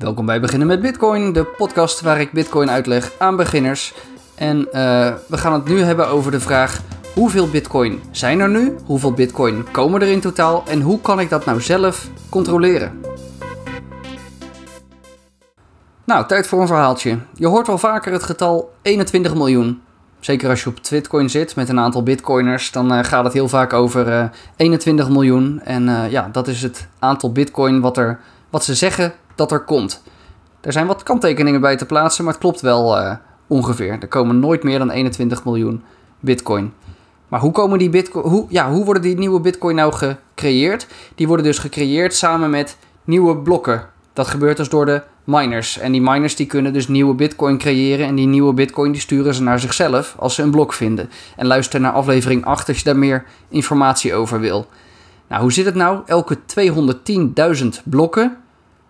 Welkom bij Beginnen met Bitcoin, de podcast waar ik Bitcoin uitleg aan beginners. En eh, we gaan het nu hebben over de vraag: hoeveel Bitcoin zijn er nu? Hoeveel Bitcoin komen er in totaal? En hoe kan ik dat nou zelf controleren? Nou, tijd voor een verhaaltje. Je hoort wel vaker het getal 21 miljoen. Zeker als je op Twitcoin zit met een aantal bitcoiners, dan uh, gaat het heel vaak over uh, 21 miljoen. En ja, dat is het aantal bitcoin wat, er, wat ze zeggen dat er komt. Er zijn wat kanttekeningen bij te plaatsen, maar het klopt wel uh, ongeveer. Er komen nooit meer dan 21 miljoen bitcoin. Maar hoe, komen die bitcoin, hoe, ja, hoe worden die nieuwe bitcoin nou gecreëerd? Die worden dus gecreëerd samen met nieuwe blokken. Dat gebeurt dus door de miners. En die miners die kunnen dus nieuwe bitcoin creëren. En die nieuwe bitcoin die sturen ze naar zichzelf als ze een blok vinden. En luister naar aflevering 8 als je daar meer informatie over wil. Nou, hoe zit het nou? Elke 210.000 blokken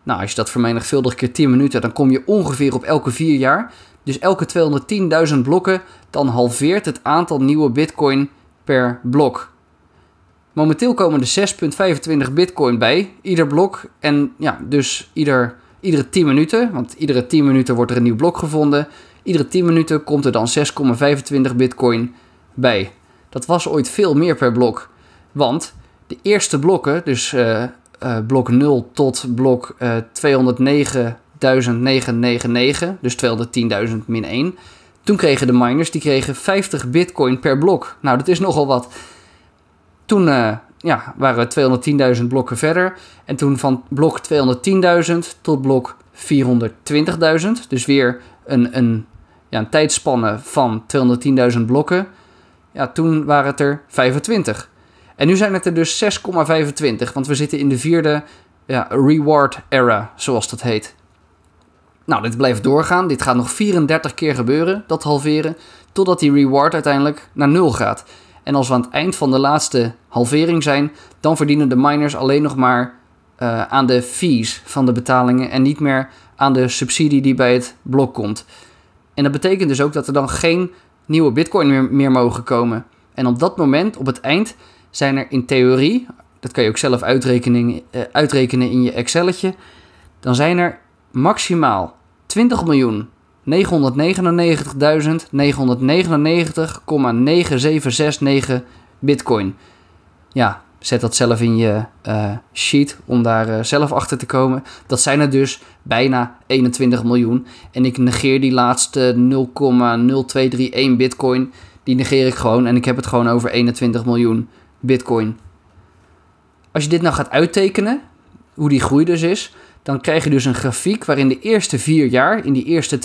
nou, als je dat vermenigvuldigt keer 10 minuten, dan kom je ongeveer op elke 4 jaar. Dus elke 210.000 blokken, dan halveert het aantal nieuwe bitcoin per blok. Momenteel komen er 6,25 bitcoin bij, ieder blok. En ja, dus ieder, iedere 10 minuten, want iedere 10 minuten wordt er een nieuw blok gevonden. Iedere 10 minuten komt er dan 6,25 bitcoin bij. Dat was ooit veel meer per blok. Want de eerste blokken, dus uh, uh, blok 0 tot blok uh, 209.999, dus 210.000 min 1. Toen kregen de miners die kregen 50 bitcoin per blok. Nou, dat is nogal wat. Toen uh, ja, waren we 210.000 blokken verder. En toen van blok 210.000 tot blok 420.000. Dus weer een, een, ja, een tijdspanne van 210.000 blokken. Ja, toen waren het er 25. En nu zijn het er dus 6,25, want we zitten in de vierde ja, reward era, zoals dat heet. Nou, dit blijft doorgaan. Dit gaat nog 34 keer gebeuren, dat halveren, totdat die reward uiteindelijk naar nul gaat. En als we aan het eind van de laatste halvering zijn, dan verdienen de miners alleen nog maar uh, aan de fees van de betalingen en niet meer aan de subsidie die bij het blok komt. En dat betekent dus ook dat er dan geen nieuwe bitcoin meer, meer mogen komen. En op dat moment, op het eind, zijn er in theorie, dat kan je ook zelf uitrekenen, uh, uitrekenen in je Excelletje, dan zijn er maximaal 20 miljoen 999.999,9769 bitcoin. Ja, zet dat zelf in je uh, sheet om daar uh, zelf achter te komen. Dat zijn er dus bijna 21 miljoen. En ik negeer die laatste 0,0231 bitcoin. Die negeer ik gewoon en ik heb het gewoon over 21 miljoen bitcoin. Als je dit nou gaat uittekenen, hoe die groei dus is, dan krijg je dus een grafiek waarin de eerste vier jaar, in die eerste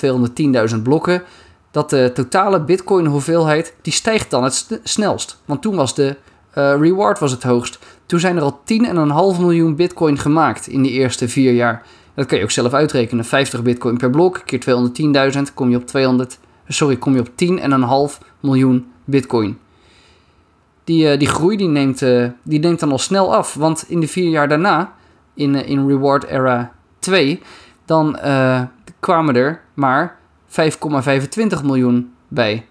210.000 blokken, dat de totale bitcoin hoeveelheid, die stijgt dan het snelst. Want toen was de uh, reward was het hoogst. Toen zijn er al 10,5 miljoen bitcoin gemaakt in die eerste vier jaar. Dat kan je ook zelf uitrekenen. 50 bitcoin per blok, keer 210.000, kom je op 200, sorry, kom je op 10,5 miljoen bitcoin die, uh, die groei die neemt, uh, die neemt dan al snel af. Want in de vier jaar daarna, in, uh, in Reward Era 2, dan kwamen er maar 5,25 miljoen bij.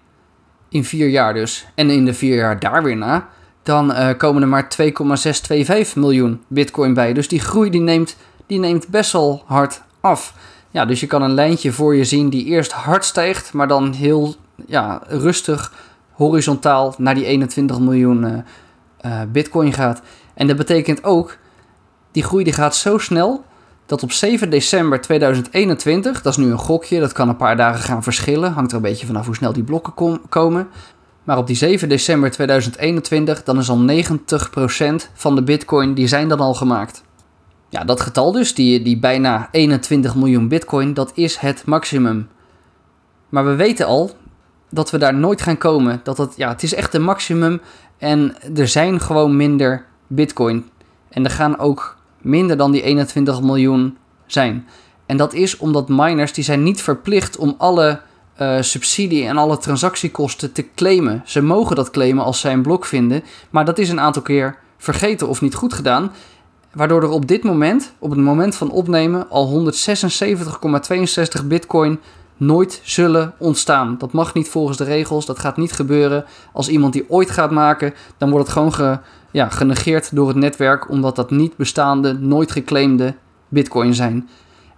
In vier jaar dus. En in de vier jaar daar weer na, dan komen er maar 2,625 miljoen bitcoin bij. Dus die groei die neemt, die neemt best wel hard af. Ja, dus je kan een lijntje voor je zien die eerst hard stijgt, maar dan heel ja, rustig horizontaal naar die 21 miljoen uh, uh, bitcoin gaat. En dat betekent ook, die groei die gaat zo snel dat op 7 december 2021, dat is nu een gokje, dat kan een paar dagen gaan verschillen, hangt er een beetje vanaf hoe snel die blokken kom, komen. Maar op die 7 december 2021, dan is al 90% van de bitcoin, die zijn dan al gemaakt. Ja, dat getal dus, die, die bijna 21 miljoen bitcoin, dat is het maximum. Maar we weten al, dat we daar nooit gaan komen. Dat het, ja, het is echt een maximum. En er zijn gewoon minder bitcoin. En er gaan ook minder dan die 21 miljoen zijn. En dat is omdat miners, die zijn niet verplicht om alle uh, subsidie en alle transactiekosten te claimen. Ze mogen dat claimen als zij een blok vinden. Maar dat is een aantal keer vergeten of niet goed gedaan. Waardoor er op dit moment, op het moment van opnemen, al 176,62 bitcoin nooit zullen ontstaan. Dat mag niet volgens de regels, dat gaat niet gebeuren. Als iemand die ooit gaat maken, dan wordt het gewoon ge, ja, genegeerd door het netwerk, omdat dat niet bestaande, nooit geclaimde bitcoin zijn.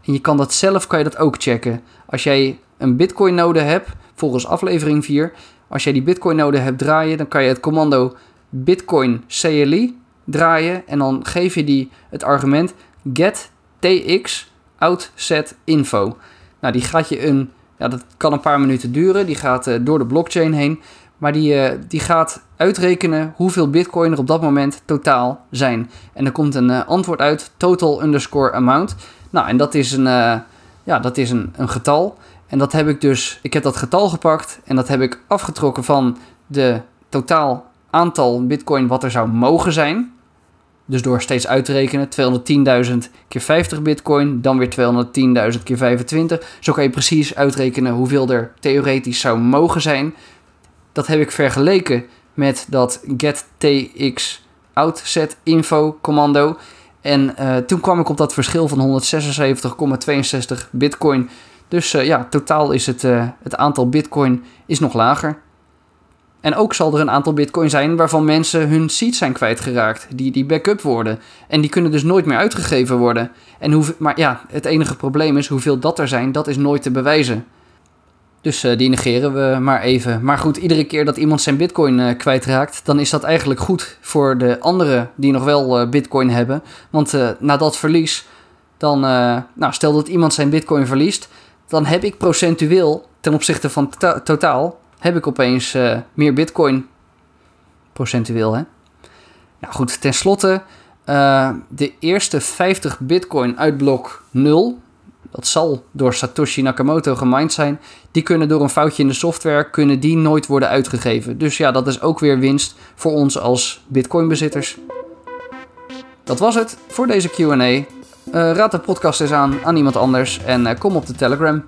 En je kan dat zelf kan je dat ook checken. Als jij een Bitcoin node hebt, volgens aflevering 4, als jij die Bitcoin node hebt draaien, dan kan je het commando Bitcoin CLI draaien en dan geef je die het argument get tx outset info. Nou, die gaat je een, ja, dat kan een paar minuten duren, die gaat uh, door de blockchain heen, maar die, uh, die gaat uitrekenen hoeveel bitcoin er op dat moment totaal zijn. En er komt een uh, antwoord uit, total underscore amount. Nou, en dat is een, ja, dat is een, een getal. En dat heb ik dus, ik heb dat getal gepakt en dat heb ik afgetrokken van de totaal aantal bitcoin wat er zou mogen zijn. Dus door steeds uit te rekenen, 210.000 keer 50 bitcoin, dan weer 210.000 keer 25. Zo kan je precies uitrekenen hoeveel er theoretisch zou mogen zijn. Dat heb ik vergeleken met dat gettx outset info commando. En uh, toen kwam ik op dat verschil van 176,62 bitcoin. Dus uh, ja, totaal is het, uh, het aantal bitcoin is nog lager. En ook zal er een aantal bitcoin zijn waarvan mensen hun seeds zijn kwijtgeraakt. Die, die backup worden. En die kunnen dus nooit meer uitgegeven worden. En hoe, maar ja, het enige probleem is hoeveel dat er zijn, dat is nooit te bewijzen. Dus uh, die negeren we maar even. Maar goed, iedere keer dat iemand zijn bitcoin uh, kwijtraakt, dan is dat eigenlijk goed voor de anderen die nog wel uh, bitcoin hebben. Want na dat verlies, dan, nou, stel dat iemand zijn bitcoin verliest, dan heb ik procentueel ten opzichte van totaal heb ik opeens uh, meer bitcoin. Procentueel, hè? Nou goed, tenslotte, uh, de eerste 50 bitcoin uit blok 0, dat zal door Satoshi Nakamoto gemined zijn, die kunnen door een foutje in de software, kunnen die nooit worden uitgegeven. Dus ja, dat is ook weer winst voor ons als bitcoinbezitters. Dat was het voor deze Q&A. Uh, raad de podcast eens aan aan iemand anders en kom op de Telegram.